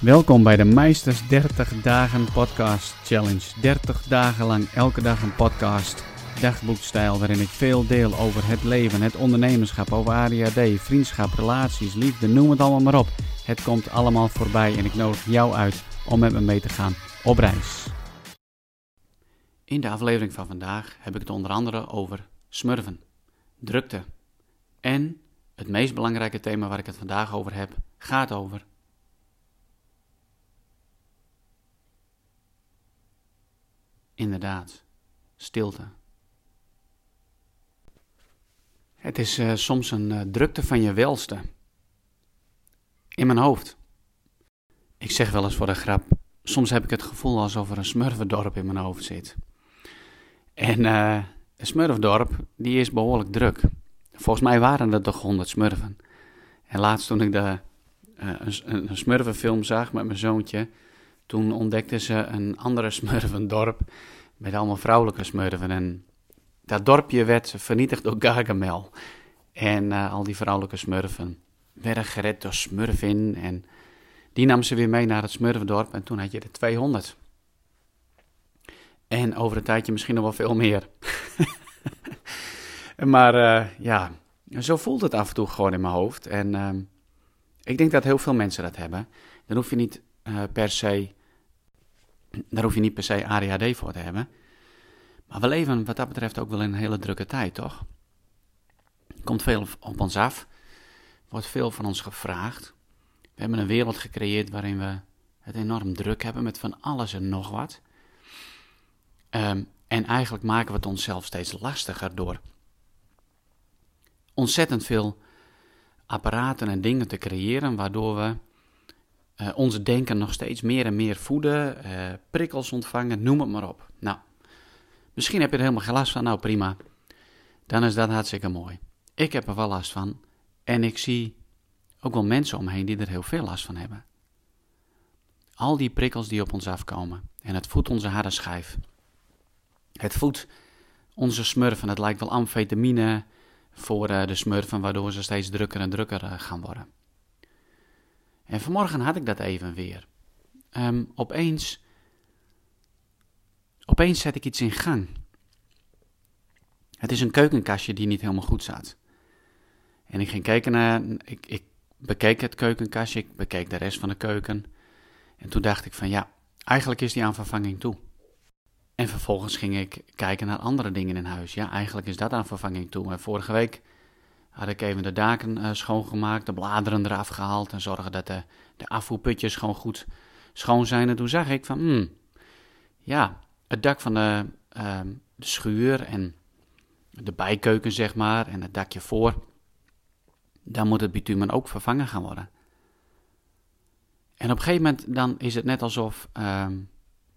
Welkom bij de Meisters 30 Dagen Podcast Challenge. 30 dagen lang elke dag een podcast, dagboekstijl waarin ik veel deel over het leven, het ondernemerschap, over ADHD, vriendschap, relaties, liefde, noem het allemaal maar op. Het komt allemaal voorbij en ik nodig jou uit om met me mee te gaan op reis. In de aflevering van vandaag heb ik het onder andere over smurven, drukte en het meest belangrijke thema waar ik het vandaag over heb, gaat over Inderdaad, stilte. Het is uh, soms een uh, drukte van je welste. In mijn hoofd. Ik zeg wel eens voor de grap, soms heb ik het gevoel alsof er een smurfendorp in mijn hoofd zit. En uh, een smurfdorp, die is behoorlijk druk. Volgens mij waren er toch honderd smurfen. En laatst toen ik de, een, een smurfenfilm zag met mijn zoontje, toen ontdekten ze een andere smurfendorp met allemaal vrouwelijke smurfen. En dat dorpje werd vernietigd door Gargamel. En uh, al die vrouwelijke smurfen werden gered door Smurfin. En die nam ze weer mee naar het smurfendorp. En toen had je er 200. En over een tijdje misschien nog wel veel meer. maar uh, ja, zo voelt het af en toe gewoon in mijn hoofd. En uh, ik denk dat heel veel mensen dat hebben. Dan hoef je niet uh, per se daar hoef je niet per se ADHD voor te hebben. Maar we leven wat dat betreft ook wel in een hele drukke tijd, toch? Er komt veel op ons af. wordt veel van ons gevraagd. We hebben een wereld gecreëerd waarin we het enorm druk hebben met van alles en nog wat. Um, en eigenlijk maken we het onszelf steeds lastiger door ontzettend veel apparaten en dingen te creëren, waardoor we uh, onze denken nog steeds meer en meer voeden, uh, prikkels ontvangen, noem het maar op. Nou, misschien heb je er helemaal geen last van, nou prima. Dan is dat hartstikke mooi. Ik heb er wel last van en ik zie ook wel mensen omheen die er heel veel last van hebben. Al die prikkels die op ons afkomen en het voedt onze harde schijf. Het voedt onze smurfen, het lijkt wel amfetamine voor uh, de smurfen, waardoor ze steeds drukker en drukker gaan worden. En vanmorgen had ik dat even weer. Um, opeens, opeens zet ik iets in gang. Het is een keukenkastje die niet helemaal goed zat. En ik ging kijken naar, ik, ik bekeek het keukenkastje, ik bekeek de rest van de keuken. En toen dacht ik van ja, eigenlijk is die aan vervanging toe. En vervolgens ging ik kijken naar andere dingen in huis. Ja, eigenlijk is dat aan vervanging toe. En vorige week had ik even de daken uh, schoongemaakt, de bladeren eraf gehaald en zorgen dat de, de afvoerputjes gewoon goed schoon zijn. En toen zag ik van, hmm, ja, het dak van de, uh, de schuur en de bijkeuken, zeg maar, en het dakje voor, dan moet het bitumen ook vervangen gaan worden. En op een gegeven moment dan is het net alsof uh,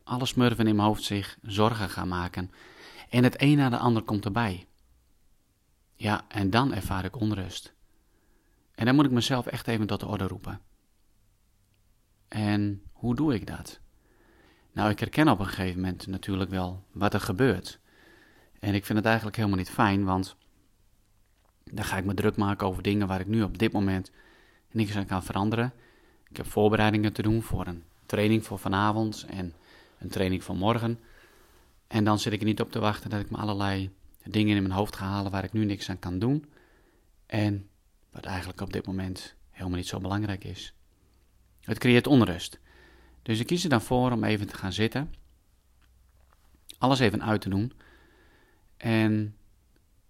alle smurven in mijn hoofd zich zorgen gaan maken. En het een na de ander komt erbij. Ja, en dan ervaar ik onrust. En dan moet ik mezelf echt even tot de orde roepen. En hoe doe ik dat? Nou, ik herken op een gegeven moment natuurlijk wel wat er gebeurt. En ik vind het eigenlijk helemaal niet fijn, want dan ga ik me druk maken over dingen waar ik nu op dit moment niks aan kan veranderen. Ik heb voorbereidingen te doen voor een training voor vanavond en een training voor morgen. En dan zit ik er niet op te wachten dat ik me allerlei dingen in mijn hoofd ga halen waar ik nu niks aan kan doen. En wat eigenlijk op dit moment helemaal niet zo belangrijk is. Het creëert onrust. Dus ik kies er dan voor om even te gaan zitten. Alles even uit te doen. En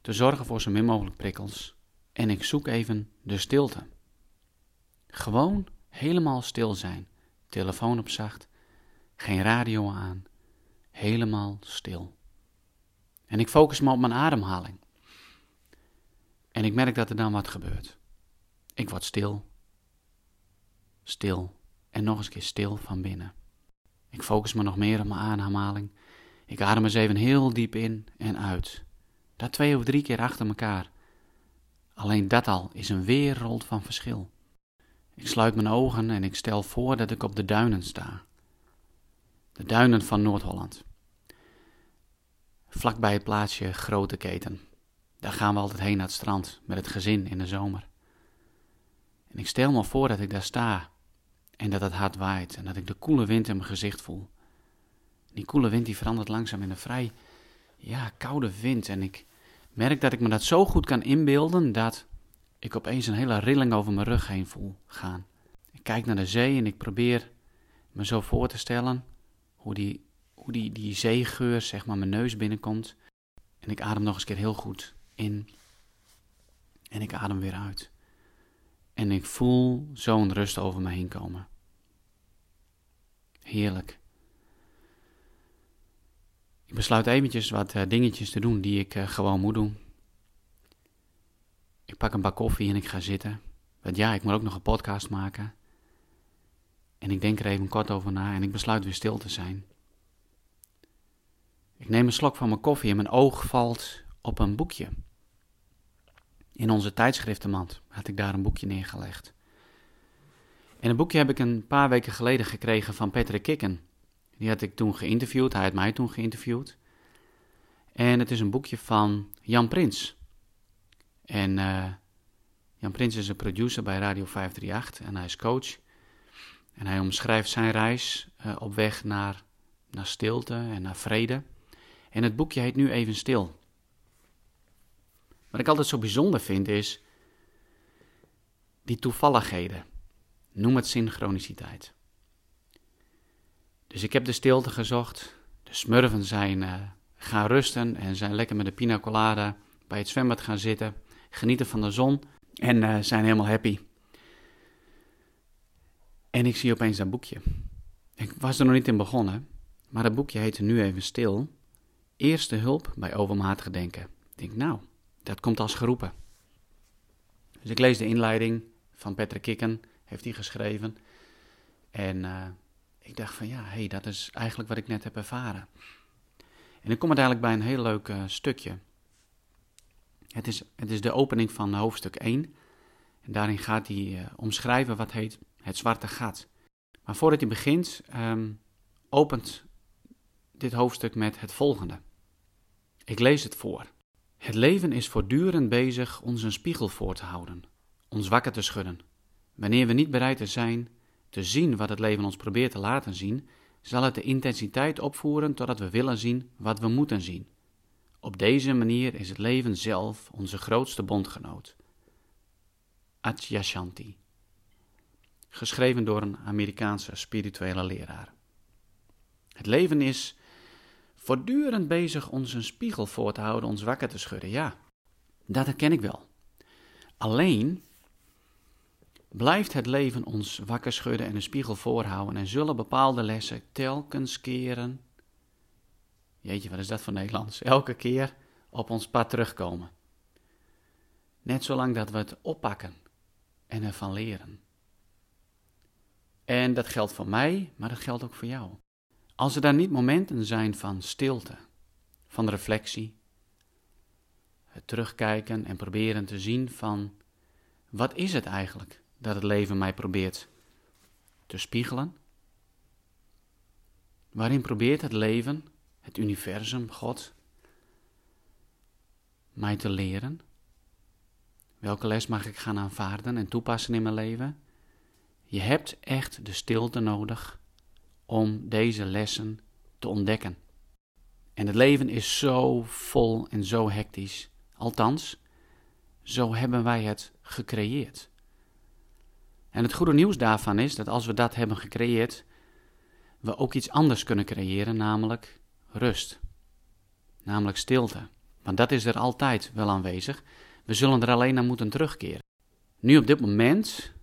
te zorgen voor zo min mogelijk prikkels. En ik zoek even de stilte. Gewoon helemaal stil zijn. Telefoon op zacht. Geen radio aan. Helemaal stil. En ik focus me op mijn ademhaling. En ik merk dat er dan wat gebeurt. Ik word stil. Stil. En nog eens keer stil van binnen. Ik focus me nog meer op mijn ademhaling. Ik adem eens even heel diep in en uit. Dat twee of drie keer achter elkaar. Alleen dat al is een wereld van verschil. Ik sluit mijn ogen en ik stel voor dat ik op de duinen sta. De duinen van Noord-Holland vlakbij het plaatsje Grote Keten. Daar gaan we altijd heen naar het strand met het gezin in de zomer. En ik stel me voor dat ik daar sta En dat het hard waait en dat ik de koele wind in mijn gezicht voel. Die koele wind die verandert langzaam in een vrij ja, koude wind. En ik merk dat ik me dat zo goed kan inbeelden dat ik opeens een hele rilling over mijn rug heen voel gaan. Ik kijk naar de zee en ik probeer me zo voor te stellen hoe die, hoe die, die zeegeur zeg maar mijn neus binnenkomt. En ik adem nog eens keer heel goed in. En ik adem weer uit. En ik voel zo'n rust over me heen komen. Heerlijk. Ik besluit eventjes wat uh, dingetjes te doen die ik uh, gewoon moet doen. Ik pak een bak koffie en ik ga zitten. Want ja, ik moet ook nog een podcast maken. En ik denk er even kort over na en ik besluit weer stil te zijn. Ik neem een slok van mijn koffie en mijn oog valt op een boekje. In onze tijdschriftenmand had ik daar een boekje neergelegd. En het boekje heb ik een paar weken geleden gekregen van Patrick Kikken. Die had ik toen geïnterviewd, hij had mij toen geïnterviewd. En het is een boekje van Jan Prins. En uh, Jan Prins is een producer bij Radio 538 en hij is coach. En hij omschrijft zijn reis uh, op weg naar, naar stilte en naar vrede. En het boekje heet nu even stil. Wat ik altijd zo bijzonder vind is die toevalligheden. Noem het synchroniciteit. Dus ik heb de stilte gezocht. De smurven zijn uh, gaan rusten en zijn lekker met de pina colada bij het zwembad gaan zitten. Genieten van de zon en uh, zijn helemaal happy. En ik zie opeens dat boekje. Ik was er nog niet in begonnen, maar dat boekje heette nu even stil. Eerste hulp bij overmatig denken. Ik denk, nou, dat komt als geroepen. Dus ik lees de inleiding van Patrick Kikken, heeft hij geschreven. En uh, ik dacht van ja, hey, dat is eigenlijk wat ik net heb ervaren. En ik kom uiteindelijk bij een heel leuk uh, stukje. Het is, het is de opening van hoofdstuk 1. En daarin gaat hij uh, omschrijven wat heet het zwarte gat. Maar voordat hij begint, um, opent dit hoofdstuk met het volgende. Ik lees het voor. Het leven is voortdurend bezig ons een spiegel voor te houden, ons wakker te schudden. Wanneer we niet bereid zijn te zien wat het leven ons probeert te laten zien, zal het de intensiteit opvoeren totdat we willen zien wat we moeten zien. Op deze manier is het leven zelf onze grootste bondgenoot. Adyashanti. Geschreven door een Amerikaanse spirituele leraar. Het leven is voortdurend bezig ons een spiegel voor te houden, ons wakker te schudden. Ja, dat herken ik wel. Alleen blijft het leven ons wakker schudden en een spiegel voorhouden en zullen bepaalde lessen telkens keren. Jeetje, wat is dat voor Nederlands? Elke keer op ons pad terugkomen. Net zolang dat we het oppakken en ervan leren. En dat geldt voor mij, maar dat geldt ook voor jou. Als er daar niet momenten zijn van stilte, van reflectie, het terugkijken en proberen te zien van wat is het eigenlijk dat het leven mij probeert te spiegelen? Waarin probeert het leven, het universum, God, mij te leren? Welke les mag ik gaan aanvaarden en toepassen in mijn leven? Je hebt echt de stilte nodig om deze lessen te ontdekken. En het leven is zo vol en zo hectisch. Althans, zo hebben wij het gecreëerd. En het goede nieuws daarvan is dat als we dat hebben gecreëerd, we ook iets anders kunnen creëren, namelijk rust. Namelijk stilte. Want dat is er altijd wel aanwezig. We zullen er alleen naar moeten terugkeren. Nu op dit moment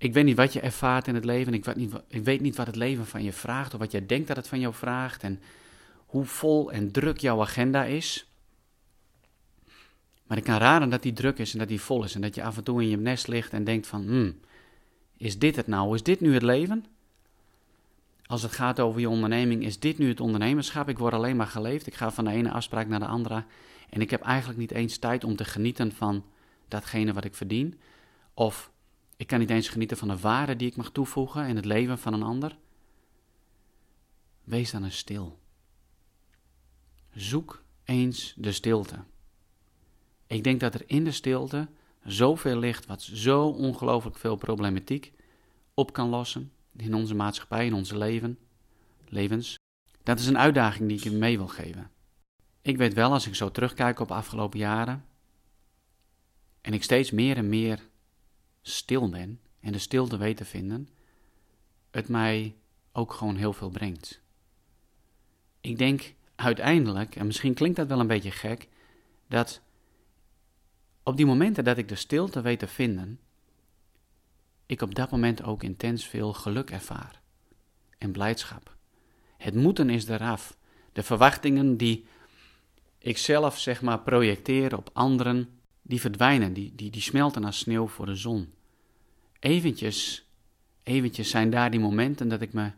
ik weet niet wat je ervaart in het leven. Ik weet, niet, ik weet niet wat het leven van je vraagt. Of wat jij denkt dat het van jou vraagt. En hoe vol en druk jouw agenda is. Maar ik kan raden dat die druk is en dat die vol is. En dat je af en toe in je nest ligt en denkt van... Hmm, is dit het nou? Is dit nu het leven? Als het gaat over je onderneming, is dit nu het ondernemerschap? Ik word alleen maar geleefd. Ik ga van de ene afspraak naar de andere. En ik heb eigenlijk niet eens tijd om te genieten van datgene wat ik verdien. Of ik kan niet eens genieten van de waarde die ik mag toevoegen in het leven van een ander. Wees dan eens stil. Zoek eens de stilte. Ik denk dat er in de stilte zoveel ligt wat zo ongelooflijk veel problematiek op kan lossen in onze maatschappij, in onze leven, levens. Dat is een uitdaging die ik je mee wil geven. Ik weet wel, als ik zo terugkijk op de afgelopen jaren, en ik steeds meer en meer stil ben en de stilte weet te vinden, het mij ook gewoon heel veel brengt. Ik denk uiteindelijk, en misschien klinkt dat wel een beetje gek, dat op die momenten dat ik de stilte weet te vinden, ik op dat moment ook intens veel geluk ervaar en blijdschap. Het moeten is eraf. De verwachtingen die ik zelf zeg maar projecteer op anderen, die verdwijnen, die, die, die smelten als sneeuw voor de zon. Eventjes, eventjes zijn daar die momenten dat ik me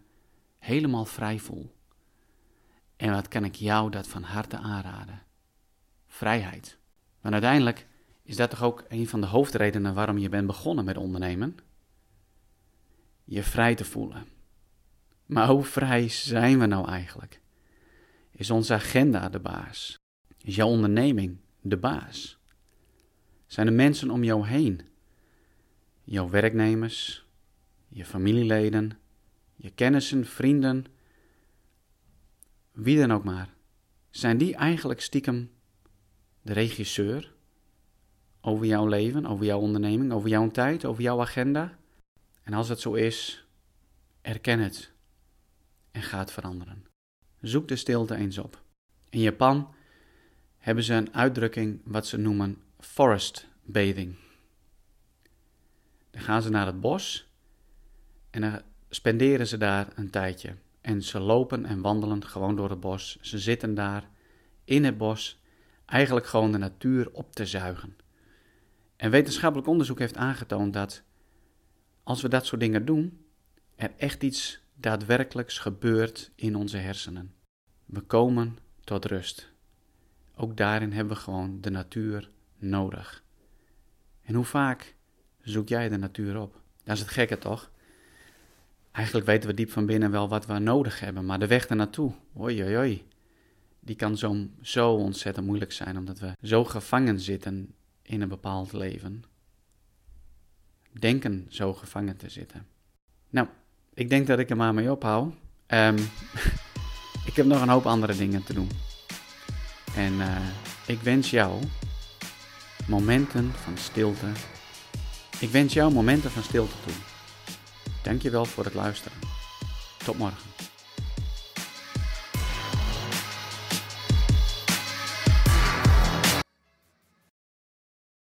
helemaal vrij voel. En wat kan ik jou dat van harte aanraden? Vrijheid. Want uiteindelijk is dat toch ook een van de hoofdredenen waarom je bent begonnen met ondernemen? Je vrij te voelen. Maar hoe vrij zijn we nou eigenlijk? Is onze agenda de baas? Is jouw onderneming de baas? Zijn de mensen om jou heen, jouw werknemers, je familieleden, je kennissen, vrienden, wie dan ook maar, zijn die eigenlijk stiekem de regisseur over jouw leven, over jouw onderneming, over jouw tijd, over jouw agenda? En als dat zo is, erken het en ga het veranderen. Zoek de stilte eens op. In Japan hebben ze een uitdrukking wat ze noemen forest bathing. Dan gaan ze naar het bos en dan spenderen ze daar een tijdje. En ze lopen en wandelen gewoon door het bos. Ze zitten daar in het bos, eigenlijk gewoon de natuur op te zuigen. En wetenschappelijk onderzoek heeft aangetoond dat als we dat soort dingen doen, er echt iets daadwerkelijks gebeurt in onze hersenen. We komen tot rust. Ook daarin hebben we gewoon de natuur nodig. En hoe vaak zoek jij de natuur op? Dat is het gekke toch? Eigenlijk weten we diep van binnen wel wat we nodig hebben, maar de weg ernaartoe, oi oi, die kan zo, ontzettend moeilijk zijn, omdat we zo gevangen zitten in een bepaald leven. Denken zo gevangen te zitten. Nou, ik denk dat ik er maar mee ophoud. Um, ik heb nog een hoop andere dingen te doen. En uh, ik wens jou momenten van stilte. Ik wens jou momenten van stilte toe. Dankjewel voor het luisteren. Tot morgen.